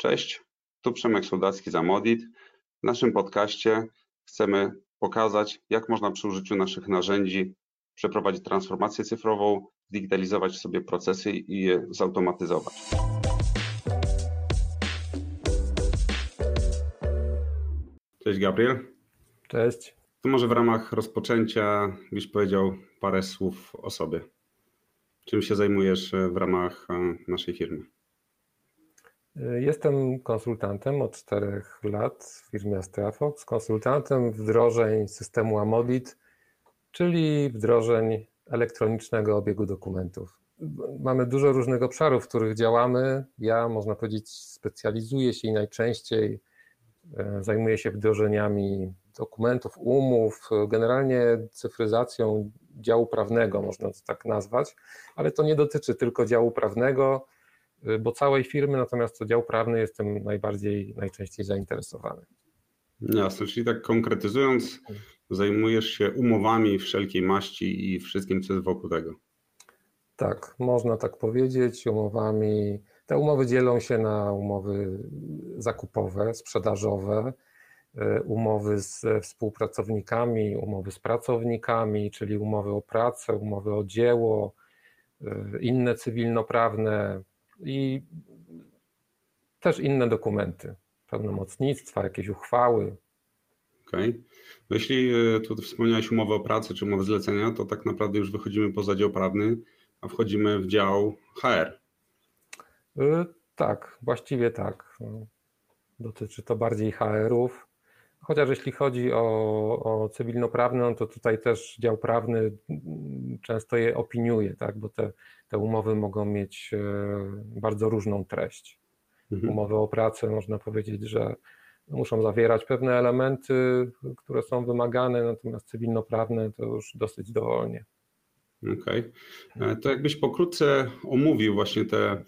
Cześć, tu Przemek Soldacki z Amodit. W naszym podcaście chcemy pokazać, jak można przy użyciu naszych narzędzi przeprowadzić transformację cyfrową, zdigitalizować sobie procesy i je zautomatyzować. Cześć Gabriel. Cześć. To może w ramach rozpoczęcia byś powiedział parę słów o sobie. Czym się zajmujesz w ramach e, naszej firmy? Jestem konsultantem od czterech lat w firmie Astrafox, konsultantem wdrożeń systemu Amodit, czyli wdrożeń elektronicznego obiegu dokumentów. Mamy dużo różnych obszarów, w których działamy. Ja, można powiedzieć, specjalizuję się i najczęściej e, zajmuję się wdrożeniami dokumentów, umów, generalnie cyfryzacją działu prawnego, można to tak nazwać, ale to nie dotyczy tylko działu prawnego, bo całej firmy, natomiast to dział prawny jestem najbardziej, najczęściej zainteresowany. Jasne, czyli tak konkretyzując, zajmujesz się umowami wszelkiej maści i wszystkim, co jest wokół tego. Tak, można tak powiedzieć, umowami. Te umowy dzielą się na umowy zakupowe, sprzedażowe, y, umowy z współpracownikami, umowy z pracownikami, czyli umowy o pracę, umowy o dzieło, y, inne cywilnoprawne, i też inne dokumenty, pełnomocnictwa, jakieś uchwały. Okej. Okay. No jeśli e, tu wspomniałeś umowę o pracę czy umowę zlecenia, to tak naprawdę już wychodzimy poza dział prawny, a wchodzimy w dział HR. E, tak, właściwie tak. No, dotyczy to bardziej HR-ów. Chociaż jeśli chodzi o, o cywilnoprawne, no to tutaj też dział prawny często je opiniuje, tak? bo te, te umowy mogą mieć e, bardzo różną treść. Mhm. Umowy o pracę można powiedzieć, że muszą zawierać pewne elementy, które są wymagane, natomiast cywilnoprawne to już dosyć dowolnie. Okej. Okay. E, to jakbyś pokrótce omówił właśnie te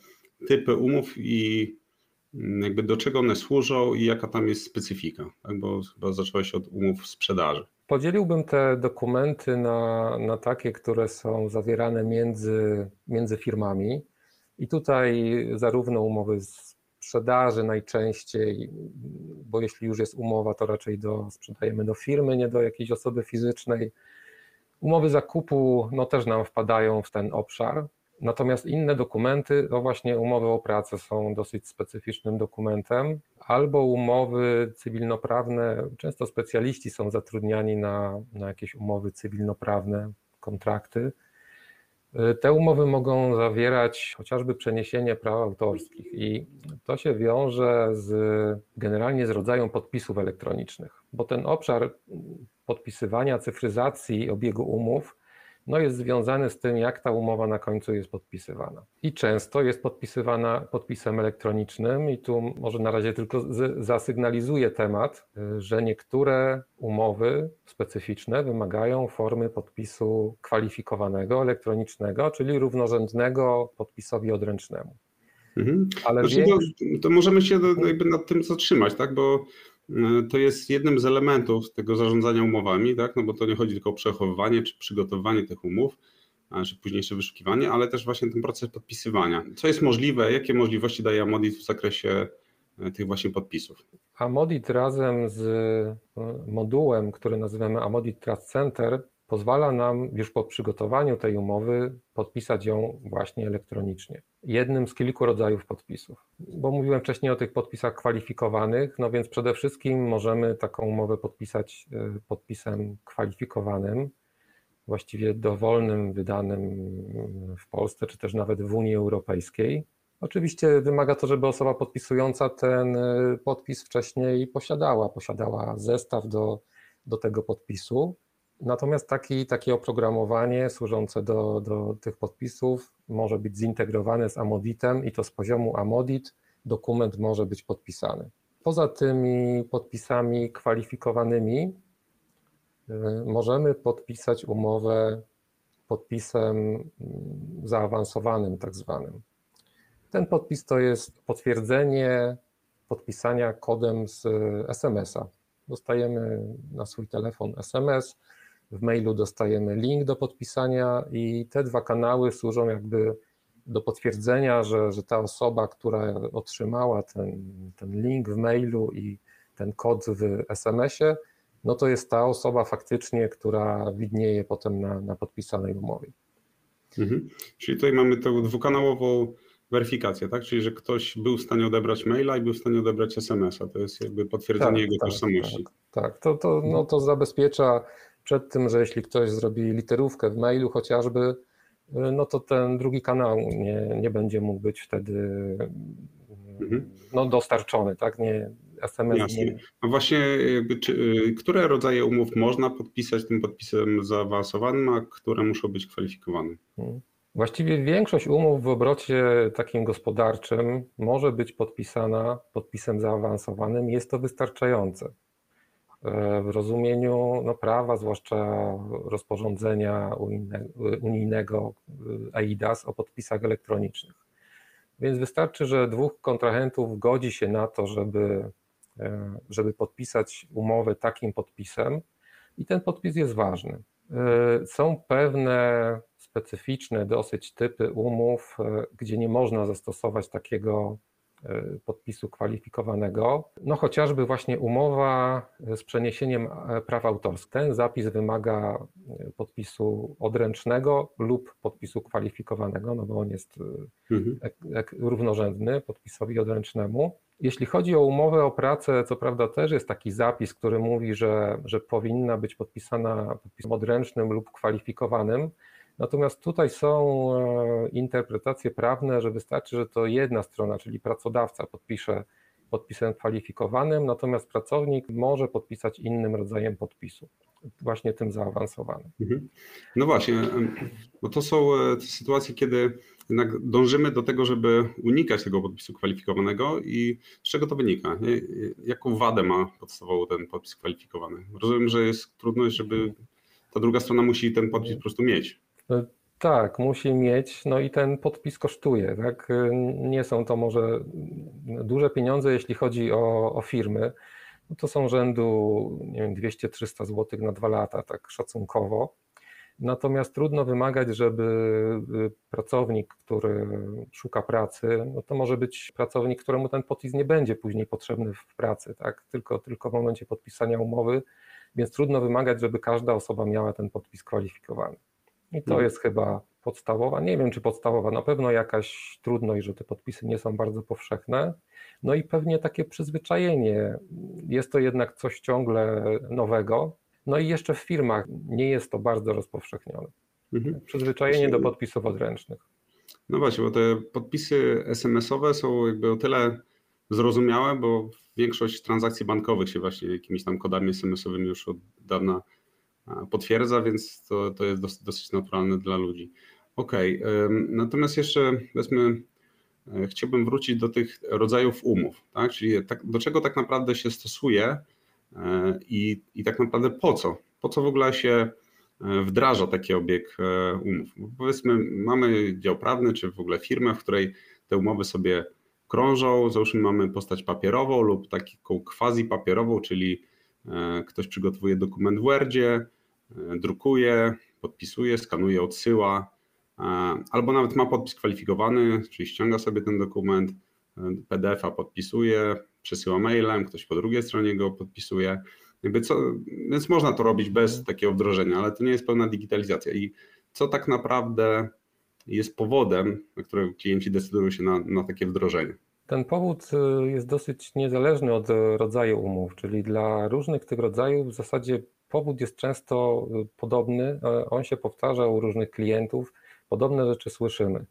typy umów i Mm, jakby do czego one służą i jaka tam jest specyfika, tak? bo chyba zacząłeś od umów sprzedaży. Podzieliłbym te dokumenty na, na takie, które są zawierane między, między firmami i tutaj zarówno umowy sprzedaży najczęściej, bo jeśli już jest umowa, to raczej do, sprzedajemy do firmy, nie do jakiejś osoby fizycznej. Umowy zakupu no, też nam wpadają w ten obszar. Natomiast inne dokumenty, to właśnie umowy o pracę są dosyć specyficznym dokumentem, albo umowy cywilnoprawne, często specjaliści są zatrudniani na, na jakieś umowy cywilnoprawne, kontrakty. Te umowy mogą zawierać chociażby przeniesienie praw autorskich i to się wiąże z, generalnie z rodzajem podpisów elektronicznych, bo ten obszar podpisywania, cyfryzacji obiegu umów no jest związany z tym, jak ta umowa na końcu jest podpisywana. I często jest podpisywana podpisem elektronicznym, i tu może na razie tylko zasygnalizuję temat, że niektóre umowy specyficzne wymagają formy podpisu kwalifikowanego, elektronicznego, czyli równorzędnego podpisowi odręcznemu. Mhm. Ale znaczy, większość... to, to, możemy się jakby nad tym zatrzymać, tak? Bo to jest jednym z elementów tego zarządzania umowami, tak? no bo to nie chodzi tylko o przechowywanie czy przygotowanie tych umów, czy późniejsze wyszukiwanie, ale też właśnie ten proces podpisywania. Co jest możliwe, jakie możliwości daje Amodit w zakresie e, tych właśnie podpisów? Amodit razem z e, modułem, który nazywamy Amodit Trust Center, pozwala nam już po przygotowaniu tej umowy podpisać ją właśnie elektronicznie. Jednym z kilku rodzajów podpisów. Bo mówiłem wcześniej o tych podpisach kwalifikowanych, no więc przede wszystkim możemy taką umowę podpisać e, podpisem kwalifikowanym, właściwie dowolnym, wydanym w Polsce, czy też nawet w Unii Europejskiej. Oczywiście wymaga to, żeby osoba podpisująca ten e, podpis wcześniej posiadała, posiadała zestaw do, do tego podpisu. Natomiast taki, takie oprogramowanie służące do, do tych podpisów może być zintegrowane z Amoditem i to z poziomu Amodit dokument może być podpisany. Poza tymi podpisami kwalifikowanymi y, możemy podpisać umowę podpisem mm, zaawansowanym, tak zwanym. Ten podpis to jest potwierdzenie podpisania kodem z SMS-a. Dostajemy na swój telefon SMS, w mailu dostajemy link do podpisania i te dwa kanały służą jakby do potwierdzenia, że, że ta osoba, która otrzymała ten, ten link w mailu i ten kod w SMS-ie, no to jest ta osoba faktycznie, która widnieje potem na, na podpisanej umowie. Mhm. Czyli tutaj mamy tę dwukanałową weryfikację, tak? Czyli że ktoś był w stanie odebrać maila i był w stanie odebrać SMS-a. To jest jakby potwierdzenie tak, jego tak, tożsamości. Tak, tak. To, to, no, to zabezpiecza przed tym, że jeśli ktoś zrobi literówkę w mailu chociażby, no to ten drugi kanał nie, nie będzie mógł być wtedy mhm. no, dostarczony, tak? Nie, SMS Jasne. A właśnie jakby, czy, y, które rodzaje umów można podpisać tym podpisem zaawansowanym, a które muszą być kwalifikowane? Mhm. Właściwie większość umów w obrocie takim gospodarczym może być podpisana podpisem zaawansowanym. Jest to wystarczające w rozumieniu no, prawa, zwłaszcza rozporządzenia unijnego EIDAS o podpisach elektronicznych. Więc wystarczy, że dwóch kontrahentów godzi się na to, żeby, e, żeby podpisać umowę takim podpisem i ten podpis jest ważny. E, są pewne specyficzne dosyć typy umów, e, gdzie nie można zastosować takiego podpisu kwalifikowanego. No chociażby właśnie umowa z przeniesieniem praw autorskich. Ten zapis wymaga podpisu odręcznego lub podpisu kwalifikowanego, no bo on jest mhm. równorzędny podpisowi odręcznemu. Jeśli chodzi o umowę o pracę, co prawda też jest taki zapis, który mówi, że, że powinna być podpisana podpisem odręcznym lub kwalifikowanym, Natomiast tutaj są e, interpretacje prawne, że wystarczy, że to jedna strona, czyli pracodawca podpisze podpisem kwalifikowanym, natomiast pracownik może podpisać innym rodzajem podpisu, właśnie tym zaawansowanym. Mhm. No właśnie, bo to są e, te sytuacje, kiedy jednak dążymy do tego, żeby unikać tego podpisu kwalifikowanego i z czego to wynika? Jaką wadę ma podstawową ten podpis kwalifikowany? Rozumiem, że jest trudność, żeby ta druga strona musi ten podpis po prostu mieć. No, tak, musi mieć, no i ten podpis kosztuje, tak? Nie są to może duże pieniądze, jeśli chodzi o, o firmy. No to są rzędu, nie wiem, 200-300 zł na dwa lata, tak szacunkowo. Natomiast trudno wymagać, żeby y, pracownik, który szuka pracy, no to może być pracownik, któremu ten podpis nie będzie później potrzebny w pracy, tak? tylko, tylko w momencie podpisania umowy, więc trudno wymagać, żeby każda osoba miała ten podpis kwalifikowany. I to mhm. jest chyba podstawowa, nie wiem czy podstawowa, na pewno jakaś trudność, że te podpisy nie są bardzo powszechne. No i pewnie takie przyzwyczajenie. Jest to jednak coś ciągle nowego. No i jeszcze w firmach nie jest to bardzo rozpowszechnione. Mhm. Przyzwyczajenie do podpisów odręcznych. No właśnie, bo te podpisy SMS-owe są jakby o tyle zrozumiałe, bo większość transakcji bankowych się właśnie jakimiś tam kodami SMS-owymi już od dawna potwierdza, więc to, to jest dosyć, dosyć naturalne dla ludzi. Okej, okay. natomiast jeszcze powiedzmy, e, chciałbym wrócić do tych rodzajów umów, tak? czyli tak, do czego tak naprawdę się stosuje e, i, i tak naprawdę po co? Po co w ogóle się e, wdraża taki obieg umów? Bo powiedzmy, mamy dział prawny, czy w ogóle firmę, w której te umowy sobie krążą, załóżmy mamy postać papierową lub taką quasi papierową, czyli ktoś przygotowuje dokument w Wordzie, drukuje, podpisuje, skanuje, odsyła, e, albo nawet ma podpis kwalifikowany, czyli ściąga sobie ten dokument, e, PDF-a podpisuje, przesyła mailem, ktoś po drugiej stronie go podpisuje. Co, więc można to robić bez mhm. takiego wdrożenia, ale to nie jest pełna digitalizacja. I co tak naprawdę jest powodem, na którego klienci decydują się na, na takie wdrożenie? Ten powód jest dosyć niezależny od rodzaju umów, czyli dla różnych tych rodzajów w zasadzie powód jest często y, podobny, on się powtarza u różnych klientów, podobne rzeczy słyszymy.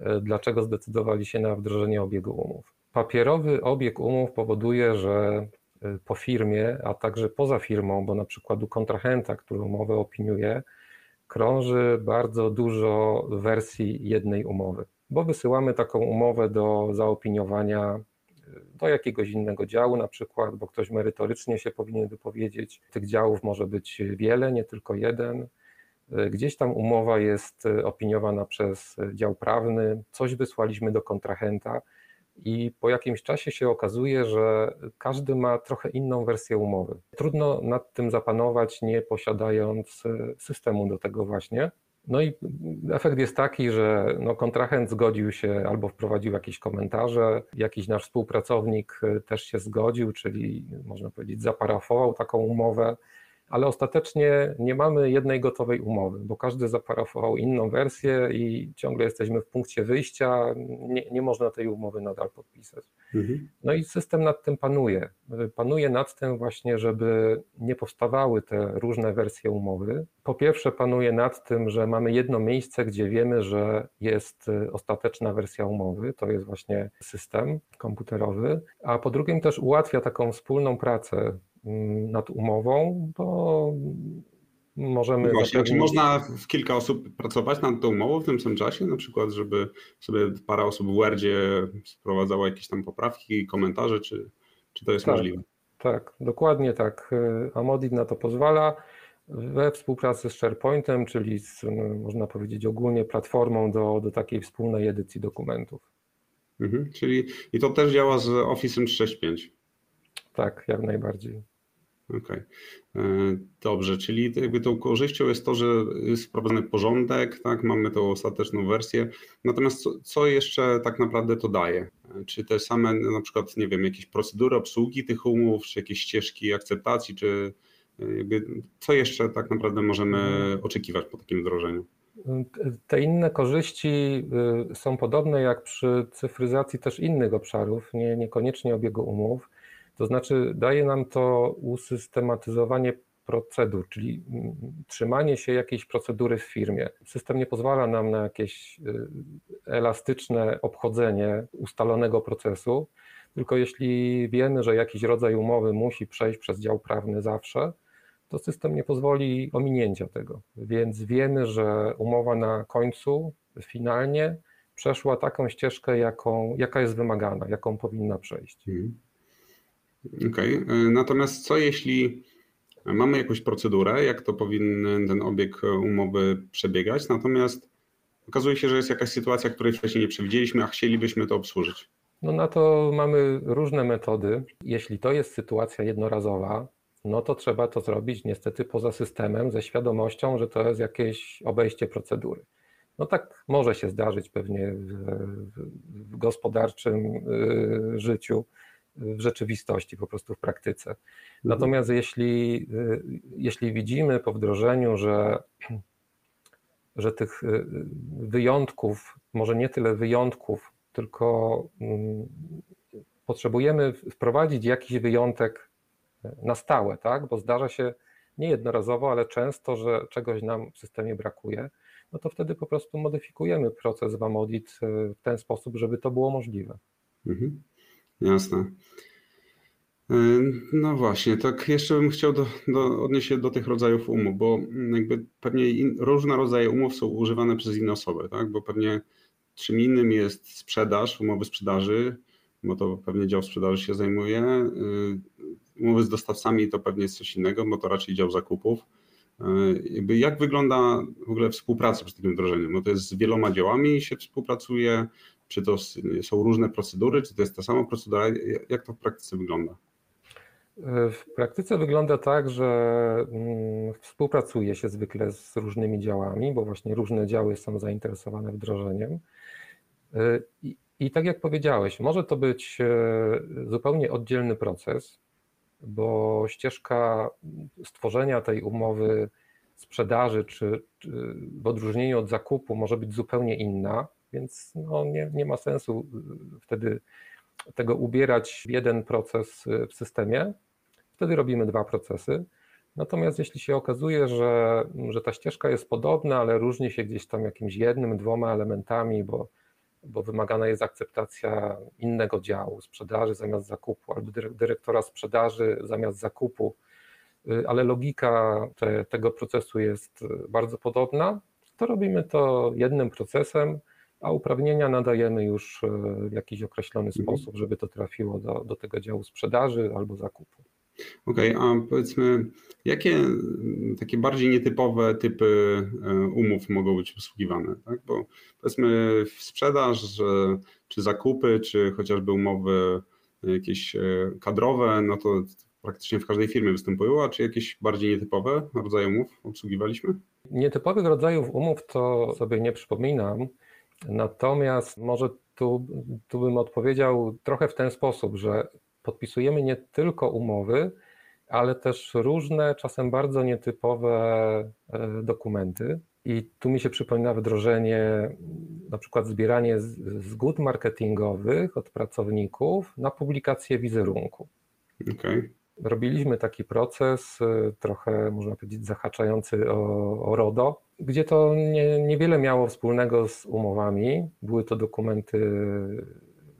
Y, dlaczego zdecydowali się na wdrożenie obiegu umów? Papierowy obieg umów powoduje, że y, po firmie, a także poza firmą, bo na przykład u kontrahenta, który umowę opiniuje, krąży bardzo dużo wersji jednej umowy, bo wysyłamy taką umowę do zaopiniowania do jakiegoś innego działu na przykład, bo ktoś merytorycznie się powinien wypowiedzieć. Tych działów może być wiele, nie tylko jeden. Gdzieś tam umowa jest opiniowana przez dział prawny, coś wysłaliśmy do kontrahenta i po jakimś czasie się okazuje, że każdy ma trochę inną wersję umowy. Trudno nad tym zapanować, nie posiadając systemu do tego właśnie. No i efekt jest taki, że no kontrahent zgodził się albo wprowadził jakieś komentarze, jakiś nasz współpracownik też się zgodził, czyli można powiedzieć zaparafował taką umowę ale ostatecznie nie mamy jednej gotowej umowy, bo każdy zaparafował inną wersję i ciągle jesteśmy w punkcie wyjścia, nie, nie można tej umowy nadal podpisać. Mhm. No i system nad tym panuje. Panuje nad tym właśnie, żeby nie powstawały te różne wersje umowy. Po pierwsze, panuje nad tym, że mamy jedno miejsce, gdzie wiemy, że jest ostateczna wersja umowy, to jest właśnie system komputerowy, a po drugie też ułatwia taką wspólną pracę nad umową, bo możemy. No właśnie, zapewnić... Czy można w kilka osób pracować nad tą umową w tym samym czasie? Na przykład, żeby sobie parę osób w Wordzie sprowadzała jakieś tam poprawki, komentarze, czy, czy to jest tak, możliwe? Tak, dokładnie tak. Amodit na to pozwala we współpracy z SharePointem, czyli z, można powiedzieć ogólnie platformą do, do takiej wspólnej edycji dokumentów. Mhm, czyli i to też działa z Office 365? Tak, jak najbardziej. Okej, okay. E, dobrze, czyli jakby tą korzyścią jest to, że jest wprowadzony porządek, tak, mamy tą ostateczną wersję, natomiast co, co, jeszcze tak naprawdę to daje? Czy te same na przykład, nie wiem, jakieś procedury obsługi tych umów, czy jakieś ścieżki akceptacji, czy jakby co jeszcze tak naprawdę możemy oczekiwać po takim wdrożeniu? Te inne korzyści y, są podobne jak przy cyfryzacji też innych obszarów, nie, niekoniecznie obiegu umów. To znaczy daje nam to usystematyzowanie procedur, czyli mm, trzymanie się jakiejś procedury w firmie. System nie pozwala nam na jakieś y, elastyczne obchodzenie ustalonego procesu, tylko jeśli wiemy, że jakiś rodzaj umowy musi przejść przez dział prawny zawsze, to system nie pozwoli ominięcia tego. Więc wiemy, że umowa na końcu finalnie przeszła taką ścieżkę, jaką, jaka jest wymagana, jaką powinna przejść. Mhm. Okej, okay. E, natomiast co jeśli mamy jakąś procedurę, jak to powinien ten obieg umowy przebiegać, natomiast okazuje się, że jest jakaś sytuacja, której wcześniej nie przewidzieliśmy, a chcielibyśmy to obsłużyć? No na to mamy różne metody. Jeśli to jest sytuacja jednorazowa, no to trzeba to zrobić niestety poza systemem, ze świadomością, że to jest jakieś obejście procedury. No tak może się zdarzyć pewnie w, w gospodarczym y, życiu, w rzeczywistości, po prostu w praktyce. Mhm. Natomiast jeśli, y, jeśli widzimy po wdrożeniu, że, że tych y, wyjątków, może nie tyle wyjątków, tylko mm, potrzebujemy wprowadzić jakiś wyjątek na stałe, tak? bo zdarza się nie jednorazowo, ale często, że czegoś nam w systemie brakuje, no to wtedy po prostu modyfikujemy proces w Amodit y, w ten sposób, żeby to było możliwe. Mhm. Jasne. E, no właśnie, tak jeszcze bym chciał do, do, odnieść się do tych rodzajów umów, bo jakby pewnie in, różne rodzaje umów są używane przez inne osoby, tak? bo pewnie czym innym jest sprzedaż, umowy sprzedaży, bo to pewnie dział sprzedaży się zajmuje. E, umowy z dostawcami to pewnie jest coś innego, bo to raczej dział zakupów. E, jakby jak wygląda w ogóle współpraca przy takim wdrożeniem? No to jest z wieloma działami się współpracuje, czy to są różne procedury, czy to jest ta sama procedura? Jak to w praktyce wygląda? W praktyce wygląda tak, że mm, współpracuje się zwykle z różnymi działami, bo właśnie różne działy są zainteresowane wdrożeniem. I, i tak jak powiedziałeś, może to być e, zupełnie oddzielny proces, bo ścieżka stworzenia tej umowy sprzedaży, czy, czy w odróżnieniu od zakupu, może być zupełnie inna więc no nie, nie ma sensu y, wtedy tego ubierać w jeden proces y, w systemie. Wtedy robimy dwa procesy. Natomiast jeśli się okazuje, że, że ta ścieżka jest podobna, ale różni się gdzieś tam jakimś jednym, dwoma elementami, bo, bo wymagana jest akceptacja innego działu, sprzedaży zamiast zakupu, albo dyrektora sprzedaży zamiast zakupu, y, ale logika te, tego procesu jest bardzo podobna, to robimy to jednym procesem a uprawnienia nadajemy już e, w jakiś określony mhm. sposób, żeby to trafiło do, do tego działu sprzedaży albo zakupu. Okej, okay, a powiedzmy, jakie takie bardziej nietypowe typy e, umów mogą być obsługiwane? Tak? Bo powiedzmy sprzedaż, czy zakupy, czy chociażby umowy jakieś e, kadrowe, no to praktycznie w każdej firmie występują, a czy jakieś bardziej nietypowe rodzaje umów obsługiwaliśmy? Nietypowych rodzajów umów to sobie nie przypominam, natomiast może tu, tu bym odpowiedział trochę w ten sposób, że podpisujemy nie tylko umowy, ale też różne, czasem bardzo nietypowe e, dokumenty. I tu mi się przypomina wdrożenie, na przykład zbieranie zgód marketingowych od pracowników na publikację wizerunku. Okay. Robiliśmy taki proces, y, trochę można powiedzieć zahaczający o, o RODO, gdzie to nie, niewiele miało wspólnego z umowami. Były to dokumenty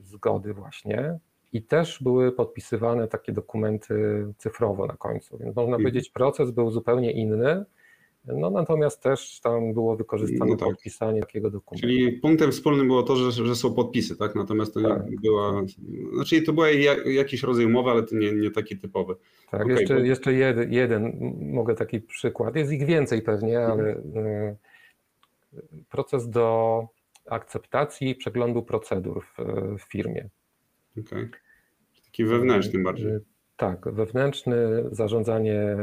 zgody właśnie i też były podpisywane takie dokumenty cyfrowo na końcu. Więc można mhm. powiedzieć, proces był zupełnie inny no natomiast też tam było wykorzystane no tak. podpisanie takiego dokumentu. Czyli punktem wspólnym było to, że, że są podpisy, tak? Natomiast to tak. nie była. Znaczy to był jakiś rodzaj umowy, ale to nie, nie taki typowy. Tak, okay, jeszcze, bo... jeszcze jeden, jeden, mogę taki przykład. Jest ich więcej pewnie, mhm. ale y, proces do akceptacji i przeglądu procedur w, w firmie. Okay. Taki wewnętrzny bardziej. Tak, wewnętrzny zarządzanie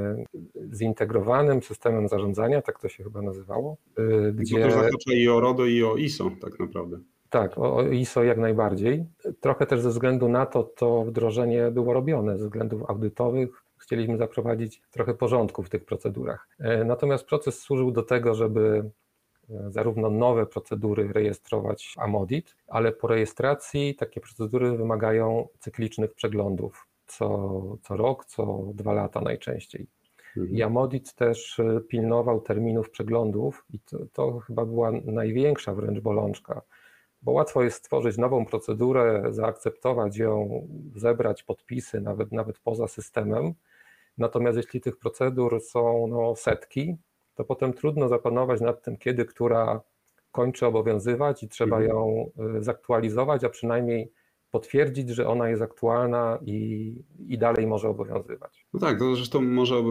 zintegrowanym systemem zarządzania, tak to się chyba nazywało. Y, gdzie... To zahacza i o RODO i o ISO tak naprawdę. Tak, o ISO jak najbardziej. Trochę też ze względu na to to wdrożenie było robione, ze względów audytowych. Chcieliśmy zaprowadzić trochę porządku w tych procedurach. E, natomiast proces służył do tego, żeby e, zarówno nowe procedury rejestrować Amodit, ale po rejestracji takie procedury wymagają cyklicznych przeglądów co, co rok, co dwa lata najczęściej. Mhm. Jamodit też e, pilnował terminów przeglądów i to, to, chyba była największa wręcz bolączka, bo łatwo jest stworzyć nową procedurę, zaakceptować ją, zebrać podpisy nawet, nawet poza systemem. Natomiast jeśli tych procedur są no, setki, to potem trudno zapanować nad tym, kiedy która kończy obowiązywać i trzeba mhm. ją e, zaktualizować, a przynajmniej potwierdzić, że ona jest aktualna i, i dalej może obowiązywać. No tak, to zresztą może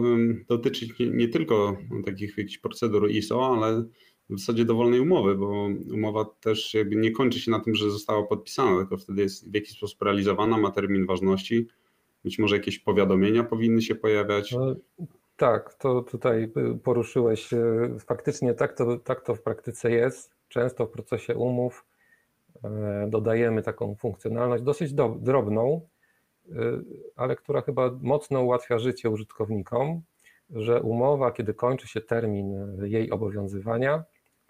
dotyczyć nie, nie tylko takich jakichś procedur ISO, ale w zasadzie dowolnej umowy, bo umowa też jakby nie kończy się na tym, że została podpisana, tylko wtedy jest w jakiś sposób realizowana, ma termin ważności, być może jakieś powiadomienia powinny się pojawiać. No, tak, to tutaj poruszyłeś. Faktycznie tak to, tak to w praktyce jest. Często w procesie umów dodajemy taką funkcjonalność dosyć do, drobną, e, ale która chyba mocno ułatwia życie użytkownikom, że umowa, kiedy kończy się termin jej obowiązywania,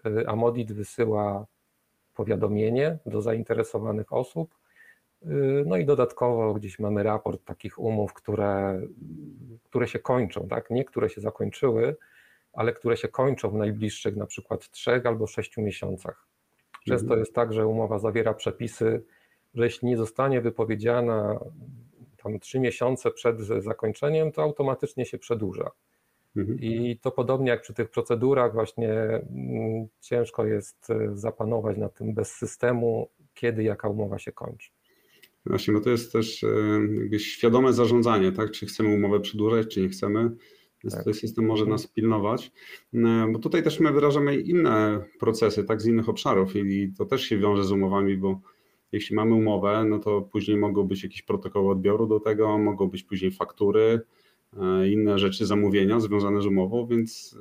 e, Amodit wysyła powiadomienie do zainteresowanych osób. No i dodatkowo gdzieś mamy raport takich umów, które, które się kończą, tak? Nie które się zakończyły, ale które się kończą w najbliższych na przykład trzech albo sześciu miesiącach. Często mhm. jest tak, że umowa zawiera przepisy, że jeśli nie zostanie wypowiedziana tam trzy miesiące przed zakończeniem, to automatycznie się przedłuża. Mhm. I to podobnie jak przy tych procedurach, właśnie mm, ciężko jest e, zapanować nad tym bez systemu, kiedy jaka umowa się kończy. Właśnie, bo to jest też e, świadome zarządzanie, tak? Czy chcemy umowę przedłużać, czy nie chcemy. Więc tak. system może nas pilnować. E, bo tutaj też my wyrażamy inne procesy, tak, z innych obszarów i to też się wiąże z umowami, bo jeśli mamy umowę, no to później mogą być jakieś protokoły odbioru do tego, mogą być później faktury, e, inne rzeczy, zamówienia związane z umową, więc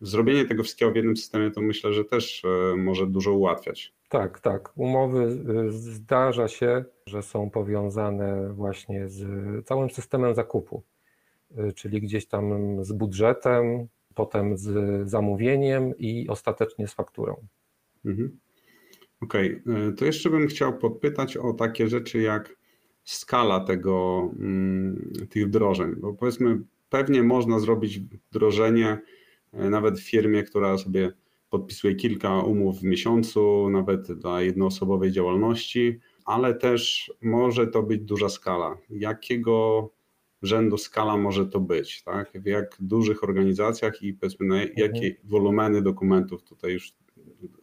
zrobienie tego wszystkiego w jednym systemie to myślę, że też e, może dużo ułatwiać. Tak, tak. Umowy zdarza się, że są powiązane właśnie z całym systemem zakupu. Y, czyli gdzieś tam z budżetem, potem z zamówieniem i ostatecznie z fakturą. Mhm. Okej, okay. to jeszcze bym chciał podpytać o takie rzeczy jak skala tego, mm, tych wdrożeń, bo powiedzmy, pewnie można zrobić wdrożenie y, nawet w firmie, która sobie podpisuje kilka umów w miesiącu, nawet dla jednoosobowej działalności, ale też może to być duża skala. Jakiego rzędu skala może to być, tak? W jak dużych organizacjach i powiedzmy na mhm. jakie wolumeny dokumentów tutaj już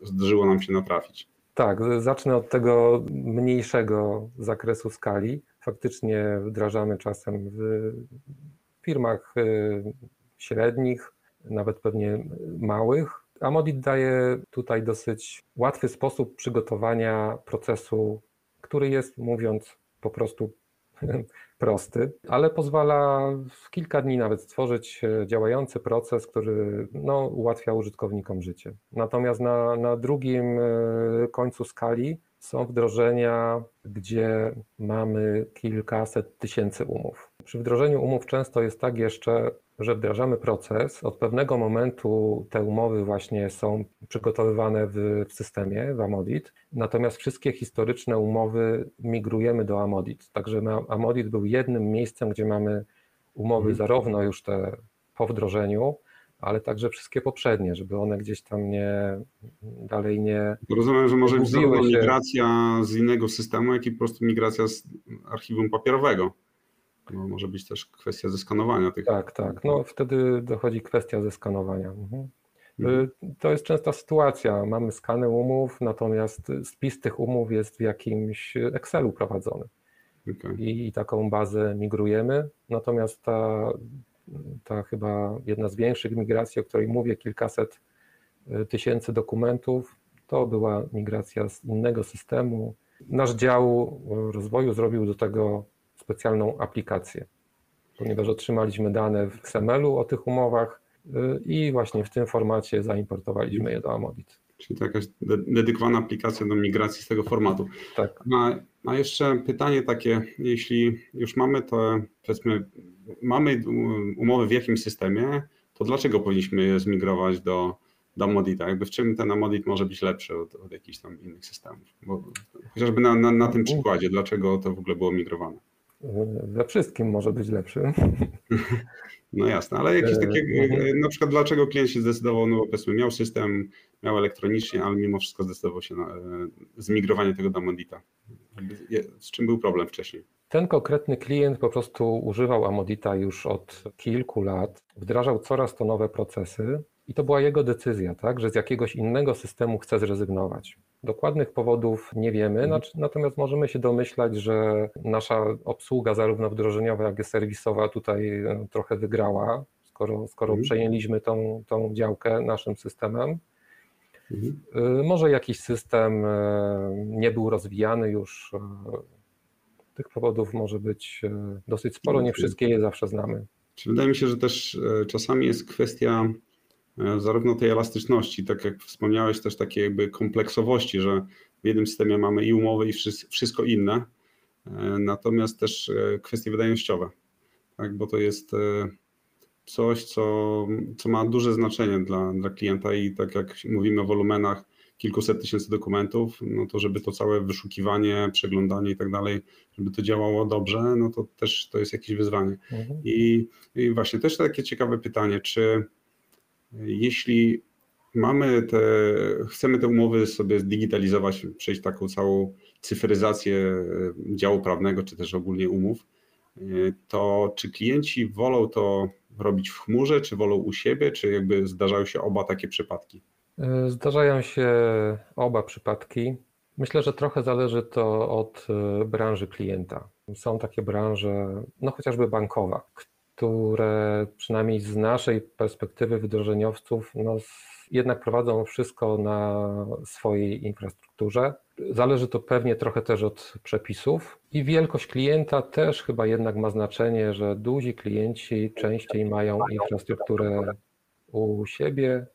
zdarzyło nam się natrafić. Tak, zacznę od tego mniejszego zakresu skali. Faktycznie wdrażamy czasem w firmach y, średnich, nawet pewnie małych. Amodit daje tutaj dosyć łatwy sposób przygotowania procesu, który jest, mówiąc po prostu prosty, ale pozwala w kilka dni nawet stworzyć e, działający proces, który no, ułatwia użytkownikom życie. Natomiast na, na drugim e, końcu skali są wdrożenia, gdzie mamy kilkaset tysięcy umów. Przy wdrożeniu umów często jest tak jeszcze, że wdrażamy proces. Od pewnego momentu te umowy właśnie są przygotowywane w, w systemie, w Amodit, natomiast wszystkie historyczne umowy migrujemy do Amodit. Także Amodit był jednym miejscem, gdzie mamy umowy mhm. zarówno już te po wdrożeniu, ale także wszystkie poprzednie, żeby one gdzieś tam nie dalej nie. Rozumiem, że może być zarówno migracja z innego systemu, jak i po prostu migracja z archiwum papierowego. No, może być też kwestia zeskanowania tych. Tak, tak. No wtedy dochodzi kwestia zeskanowania. Mhm. mhm. To jest częsta sytuacja. Mamy skany umów, natomiast spis tych umów jest w jakimś Excelu prowadzony. Okay. I, taką bazę migrujemy. Natomiast ta ta chyba jedna z większych migracji, o której mówię, kilkaset e, tysięcy dokumentów, to była migracja z innego systemu. Nasz dział rozwoju zrobił do tego specjalną aplikację, ponieważ otrzymaliśmy dane w XML-u o tych umowach e, i właśnie w tym formacie zaimportowaliśmy je do Amodit. Czyli to jakaś dedykowana aplikacja do migracji z tego formatu. Tak. A, a jeszcze pytanie takie, jeśli już mamy to, powiedzmy, mamy umowy w jakimś systemie, to dlaczego powinniśmy je zmigrować do, do Modita? Jakby w czym ten Modit może być lepszy od, od jakichś tam innych systemów? Bo chociażby na, na, na tym przykładzie, dlaczego to w ogóle było migrowane? We wszystkim może być lepszy. No jasne, ale jakieś takie, mhm. na przykład dlaczego klient się zdecydował, no bo powiedzmy miał system, miał elektronicznie, ale mimo wszystko zdecydował się na e, zmigrowanie tego do Modita. Z czym był problem wcześniej? Ten konkretny klient po prostu używał Amodita już od kilku lat, wdrażał coraz to nowe procesy i to była jego decyzja, tak, że z jakiegoś innego systemu chce zrezygnować. Dokładnych powodów nie wiemy, mhm. natomiast możemy się domyślać, że nasza obsługa, zarówno wdrożeniowa, jak i serwisowa, tutaj e, trochę wygrała, skoro, skoro mhm. przejęliśmy tą, tą działkę naszym systemem. Mhm. E, może jakiś system e, nie był rozwijany już tych powodów może być dosyć sporo, nie wszystkie je zawsze znamy. Wydaje mi się, że też czasami jest kwestia zarówno tej elastyczności, tak jak wspomniałeś, też takiej jakby kompleksowości, że w jednym systemie mamy i umowy, i wszystko inne, natomiast też kwestie wydajnościowe, tak, bo to jest coś, co, co ma duże znaczenie dla, dla klienta i tak jak mówimy o wolumenach kilkuset tysięcy dokumentów, no to żeby to całe wyszukiwanie, przeglądanie i tak dalej, żeby to działało dobrze, no to też to jest jakieś wyzwanie. Mhm. I, I właśnie też takie ciekawe pytanie, czy jeśli mamy te, chcemy te umowy sobie zdigitalizować, przejść taką całą cyfryzację e, działu prawnego, czy też ogólnie umów, e, to czy klienci wolą to robić w chmurze, czy wolą u siebie, czy jakby zdarzają się oba takie przypadki? E, zdarzają się oba przypadki. Myślę, że trochę zależy to od branży klienta. Są takie branże, no chociażby bankowa, które przynajmniej z naszej perspektywy wdrożeniowców, no jednak prowadzą wszystko na swojej infrastrukturze. Zależy to pewnie trochę też od przepisów i wielkość klienta też chyba jednak ma znaczenie, że duzi klienci częściej mają infrastrukturę u siebie,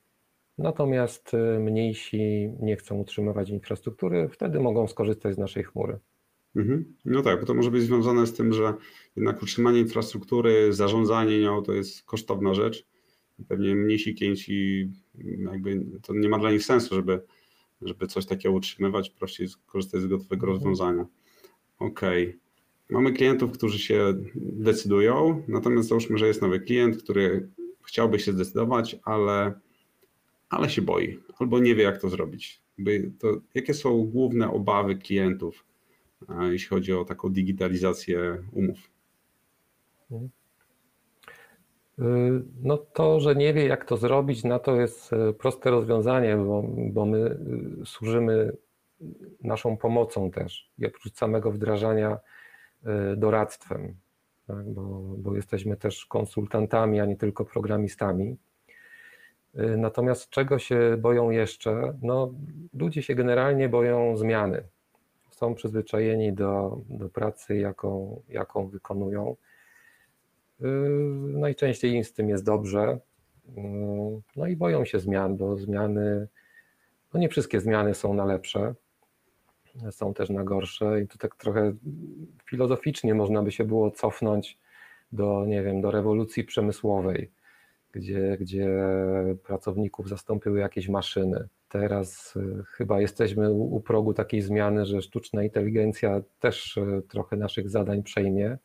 Natomiast y, mniejsi nie chcą utrzymywać infrastruktury, wtedy mogą skorzystać z naszej chmury. Mhm. No tak, bo to może być związane z tym, że jednak utrzymanie infrastruktury, zarządzanie nią to jest kosztowna rzecz. Pewnie mniejsi klienci, jakby to nie ma dla nich sensu, żeby, żeby coś takiego utrzymywać, prościej skorzystać z gotowego mhm. rozwiązania. Okej. Okay. Mamy klientów, którzy się decydują, natomiast załóżmy, że jest nowy klient, który chciałby się zdecydować, ale ale się boi albo nie wie, jak to zrobić. To, jakie są główne obawy klientów, jeśli chodzi o taką digitalizację umów? Y, no to, że nie wie, jak to zrobić, na to jest y, proste rozwiązanie, bo, bo my y, służymy naszą pomocą też i oprócz samego wdrażania doradztwem, tak? bo, bo jesteśmy też konsultantami, a nie tylko programistami. Natomiast czego się boją jeszcze? No, ludzie się generalnie boją zmiany. Są przyzwyczajeni do, do pracy, jaką, jaką wykonują. Y, najczęściej im z tym jest dobrze. Y, no i boją się zmian, bo zmiany, no nie wszystkie zmiany są na lepsze, są też na gorsze i tu tak trochę filozoficznie można by się było cofnąć do, nie wiem, do rewolucji przemysłowej, gdzie, gdzie pracowników zastąpiły jakieś maszyny. Teraz y, chyba jesteśmy u progu takiej zmiany, że sztuczna inteligencja też trochę naszych zadań przejmie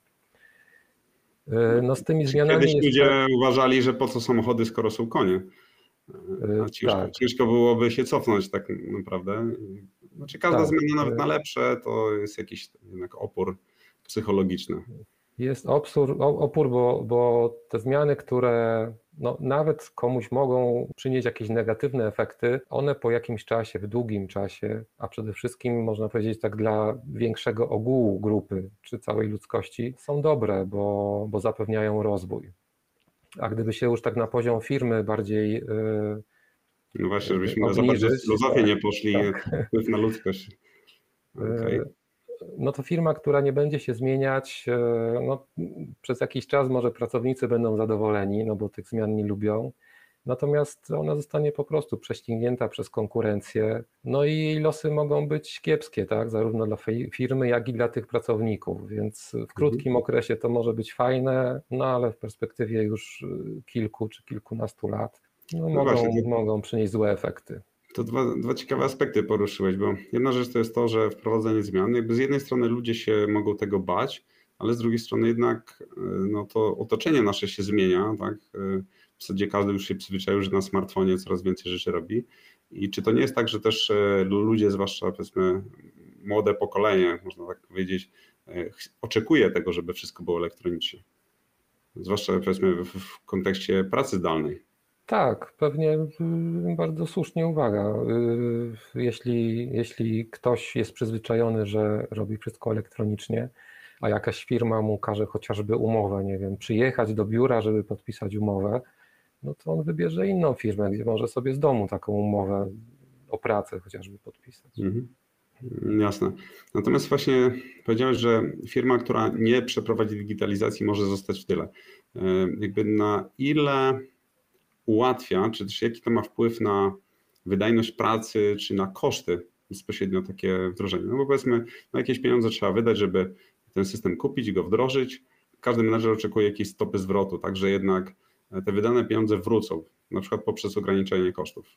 E, no z tymi zmianami. Kiedyś ludzie tak... uważali, że po co samochody, skoro są konie. A ciężko, tak. ciężko byłoby się cofnąć tak naprawdę. Znaczy każda tak. zmiana nawet na lepsze to jest jakiś jednak opór psychologiczny. Jest opór, opór bo, bo te zmiany, które no, nawet komuś mogą przynieść jakieś negatywne efekty, one po jakimś czasie, w długim czasie, a przede wszystkim można powiedzieć tak dla większego ogółu grupy czy całej ludzkości, są dobre, bo, bo zapewniają rozwój. A gdyby się już tak na poziom firmy bardziej. Yy, no właśnie, żebyśmy obniżyć, za bardzo filozofię tak, nie poszli, tak. wpływ na ludzkość. Okay no to firma, która nie będzie się zmieniać, e, no, przez jakiś czas może pracownicy będą zadowoleni, no bo tych zmian nie lubią. Natomiast ona zostanie po prostu prześcignięta przez konkurencję, no i jej losy mogą być kiepskie, tak? zarówno dla firmy, jak i dla tych pracowników. Więc w krótkim mhm. okresie to może być fajne, no ale w perspektywie już kilku czy kilkunastu lat no, no mogą, właśnie. mogą przynieść złe efekty. To dwa, dwa ciekawe aspekty poruszyłeś, bo jedna rzecz to jest to, że wprowadzenie zmian, jakby z jednej strony ludzie się mogą tego bać, ale z drugiej strony jednak e, no to otoczenie nasze się zmienia, tak? E, w zasadzie każdy już się przyzwyczaił, że na smartfonie coraz więcej rzeczy robi. I czy to nie jest tak, że też e, ludzie, zwłaszcza powiedzmy młode pokolenie, można tak powiedzieć, oczekuje tego, żeby wszystko było elektronicznie? Zwłaszcza powiedzmy w kontekście pracy zdalnej. Tak, pewnie y, bardzo słusznie uwaga. Y, jeśli, jeśli ktoś jest przyzwyczajony, że robi wszystko elektronicznie, a jakaś firma mu każe chociażby umowę, nie wiem, przyjechać do biura, żeby podpisać umowę, no to on wybierze inną firmę, gdzie może sobie z domu taką umowę o pracę chociażby podpisać. Mhm. Jasne. Natomiast właśnie powiedziałeś, że firma, która nie przeprowadzi digitalizacji, może zostać w tyle. Y, jakby na ile ułatwia, czy też jaki to ma wpływ na wydajność pracy, czy na koszty bezpośrednio takie wdrożenie. No bo powiedzmy, no jakieś pieniądze trzeba wydać, żeby ten system kupić, go wdrożyć. Każdy menedżer oczekuje jakiejś stopy zwrotu, także jednak te wydane pieniądze wrócą, na przykład poprzez ograniczenie kosztów.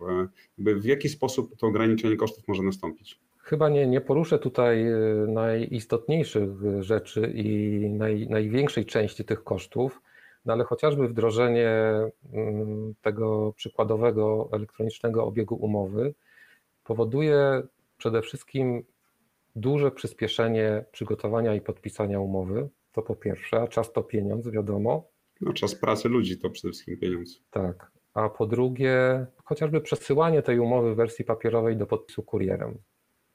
Jakby w jaki sposób to ograniczenie kosztów może nastąpić? Chyba nie, nie poruszę tutaj e, najistotniejszych rzeczy i naj, największej części tych kosztów, no ale chociażby wdrożenie mm, tego przykładowego elektronicznego obiegu umowy powoduje przede wszystkim duże przyspieszenie przygotowania i podpisania umowy. To po pierwsze, a czas to pieniądz, wiadomo. No, czas pracy ludzi to przede wszystkim pieniądz. Tak. A po drugie, chociażby przesyłanie tej umowy w wersji papierowej do podpisu kurierem.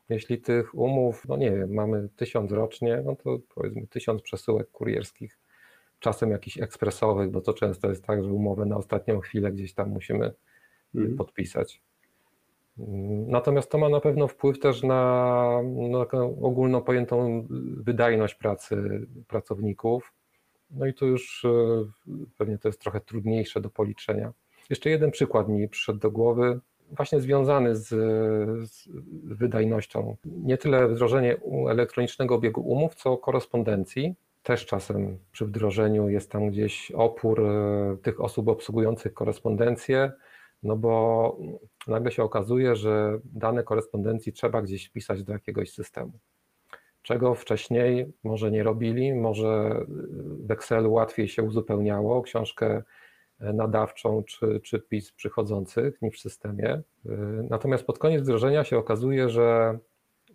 Jeśli tych umów, no nie wiem, mamy tysiąc rocznie, no to powiedzmy tysiąc przesyłek kurierskich czasem jakichś ekspresowych, bo to często jest tak, że umowę na ostatnią chwilę gdzieś tam musimy mhm. podpisać. Natomiast to ma na pewno wpływ też na, na ogólną pojętą wydajność pracy pracowników. No i tu już e, pewnie to jest trochę trudniejsze do policzenia. Jeszcze jeden przykład mi przyszedł do głowy, właśnie związany z, z wydajnością. Nie tyle wdrożenie elektronicznego obiegu umów, co korespondencji też czasem przy wdrożeniu jest tam gdzieś opór e, tych osób obsługujących korespondencję, no bo nagle się okazuje, że dane korespondencji trzeba gdzieś wpisać do jakiegoś systemu. Czego wcześniej może nie robili, może w Excelu łatwiej się uzupełniało książkę e, nadawczą czy, czy PIS przychodzących niż w systemie. E, natomiast pod koniec wdrożenia się okazuje, że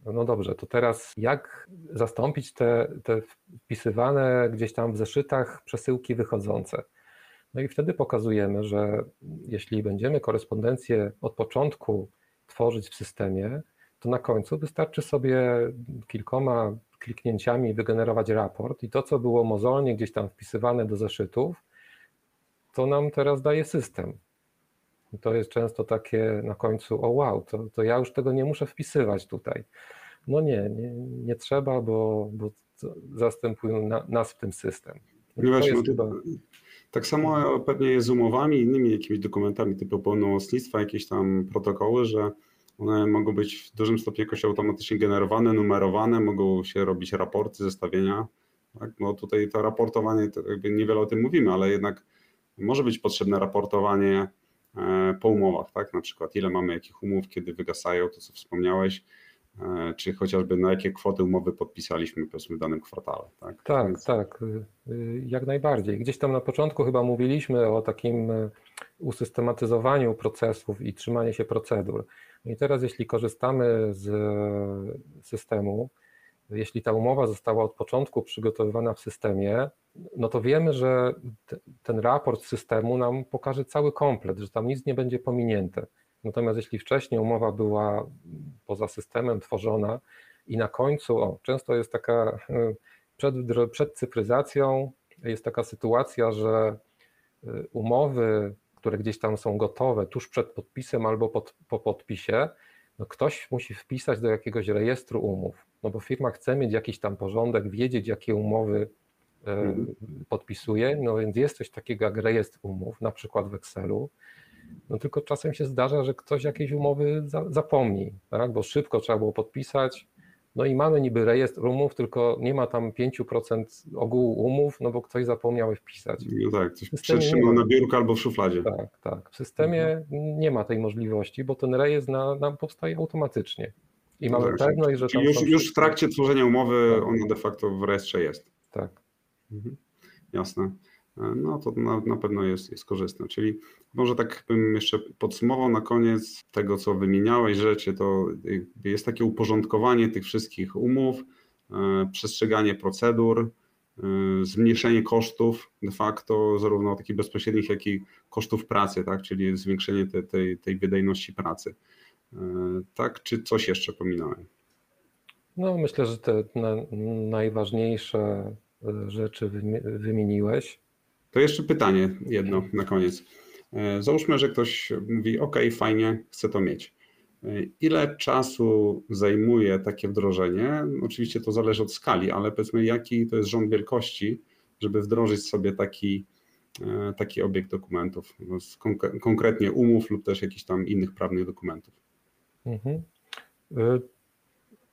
no dobrze, to teraz jak zastąpić te, te wpisywane gdzieś tam w zeszytach przesyłki wychodzące? No i wtedy pokazujemy, że jeśli będziemy korespondencję od początku tworzyć w systemie, to na końcu wystarczy sobie kilkoma kliknięciami wygenerować raport i to, co było mozolnie gdzieś tam wpisywane do zeszytów, to nam teraz daje system. To jest często takie na końcu, o wow, to, to ja już tego nie muszę wpisywać tutaj. No nie, nie, nie trzeba, bo, bo zastępują na, nas w tym system. No chyba... Tak samo pewnie jest z umowami innymi jakimiś dokumentami typu pełnomocnictwa, jakieś tam protokoły, że one mogą być w dużym stopniu jakoś automatycznie generowane, numerowane, mogą się robić raporty, zestawienia. Tak? No tutaj to raportowanie, to jakby niewiele o tym mówimy, ale jednak może być potrzebne raportowanie e, po umowach, tak? Na przykład ile mamy jakich umów, kiedy wygasają, to co wspomniałeś, e, czy chociażby na jakie kwoty umowy podpisaliśmy powiedzmy w danym kwartale. Tak, tak, Więc... tak y, y, jak najbardziej. Gdzieś tam na początku chyba mówiliśmy o takim e, usystematyzowaniu procesów i trzymaniu się procedur. I teraz jeśli korzystamy z systemu, jeśli ta umowa została od początku przygotowywana w systemie, no to wiemy, że ten raport systemu nam pokaże cały komplet, że tam nic nie będzie pominięte. Natomiast jeśli wcześniej umowa była poza systemem tworzona i na końcu, o, często jest taka, przed, przed cyfryzacją jest taka sytuacja, że y, umowy, które gdzieś tam są gotowe tuż przed podpisem albo pod, po podpisie, no ktoś musi wpisać do jakiegoś rejestru umów, no bo firma chce mieć jakiś tam porządek, wiedzieć jakie umowy e, mhm. podpisuje, no więc jest coś takiego jak rejestr umów, na przykład w Excelu, no tylko czasem się zdarza, że ktoś jakieś umowy zapomni, tak? bo szybko trzeba było podpisać, no i mamy niby rejestr umów, tylko nie ma tam 5% ogółu umów, no bo ktoś zapomniał wpisać. No tak, coś przetrzymał na biurku albo w szufladzie. Tak, tak. W systemie mhm. nie ma tej możliwości, bo ten rejestr na, nam powstaje automatycznie. I mamy tak, pewność, że tam już, już w trakcie tworzenia umowy tak. ona de facto w rejestrze jest. Tak. Mhm. Jasne. No to na, na pewno jest, jest korzystne. Czyli może tak bym jeszcze podsumował na koniec tego, co wymieniałeś rzeczy, to jest takie uporządkowanie tych wszystkich umów, e, przestrzeganie procedur, e, zmniejszenie kosztów de facto, zarówno takich bezpośrednich, jak i kosztów pracy, tak? czyli zwiększenie te, tej, tej wydajności pracy. E, tak, czy coś jeszcze pominąłem? No, myślę, że te na, najważniejsze rzeczy wymieniłeś. To jeszcze pytanie jedno na koniec. E, załóżmy, że ktoś mówi: OK, fajnie, chcę to mieć. E, ile czasu zajmuje takie wdrożenie? Oczywiście to zależy od skali, ale powiedzmy, jaki to jest rząd wielkości, żeby wdrożyć sobie taki, e, taki obiekt dokumentów, no, konkretnie umów lub też jakichś tam innych prawnych dokumentów. Mhm.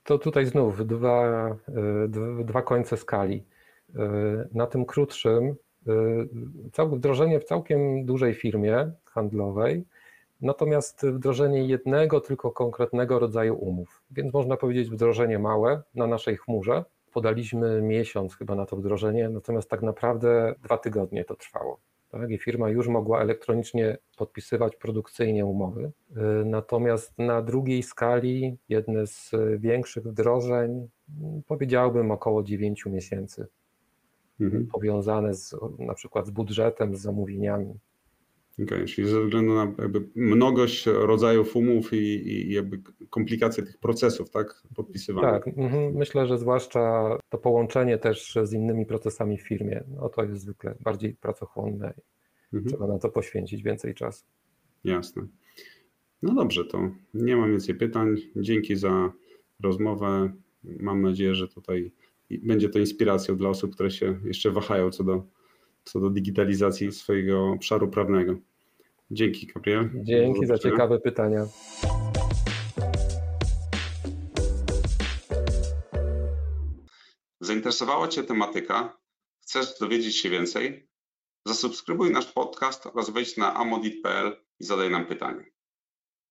To tutaj znów dwa, dwa końce skali. Na tym krótszym Y, wdrożenie w całkiem dużej firmie handlowej, natomiast wdrożenie jednego tylko konkretnego rodzaju umów. Więc można powiedzieć wdrożenie małe na naszej chmurze. Podaliśmy miesiąc chyba na to wdrożenie, natomiast tak naprawdę dwa tygodnie to trwało. Tak? I firma już mogła elektronicznie podpisywać produkcyjnie umowy. Y, natomiast na drugiej skali jedne z większych wdrożeń powiedziałbym około 9 miesięcy mhm. powiązane z, na przykład z budżetem, z zamówieniami. Okay, czyli ze względu na jakby mnogość rodzajów umów i, i jakby komplikacje tych procesów, tak, podpisywania. Tak, mhm. myślę, że zwłaszcza to połączenie też z innymi procesami w firmie, no to jest zwykle bardziej pracochłonne. Mhm. Trzeba na to poświęcić więcej czasu. Jasne. No dobrze, to nie mam więcej pytań. Dzięki za rozmowę. Mam nadzieję, że tutaj i będzie to inspiracją dla osób, które się jeszcze wahają co do, co do digitalizacji swojego obszaru prawnego. Dzięki, Gabriel. Dzięki za ciekawe pytania. Zainteresowała Cię tematyka? Chcesz dowiedzieć się więcej? Zasubskrybuj nasz podcast oraz wejdź na amodit.pl i zadaj nam pytanie.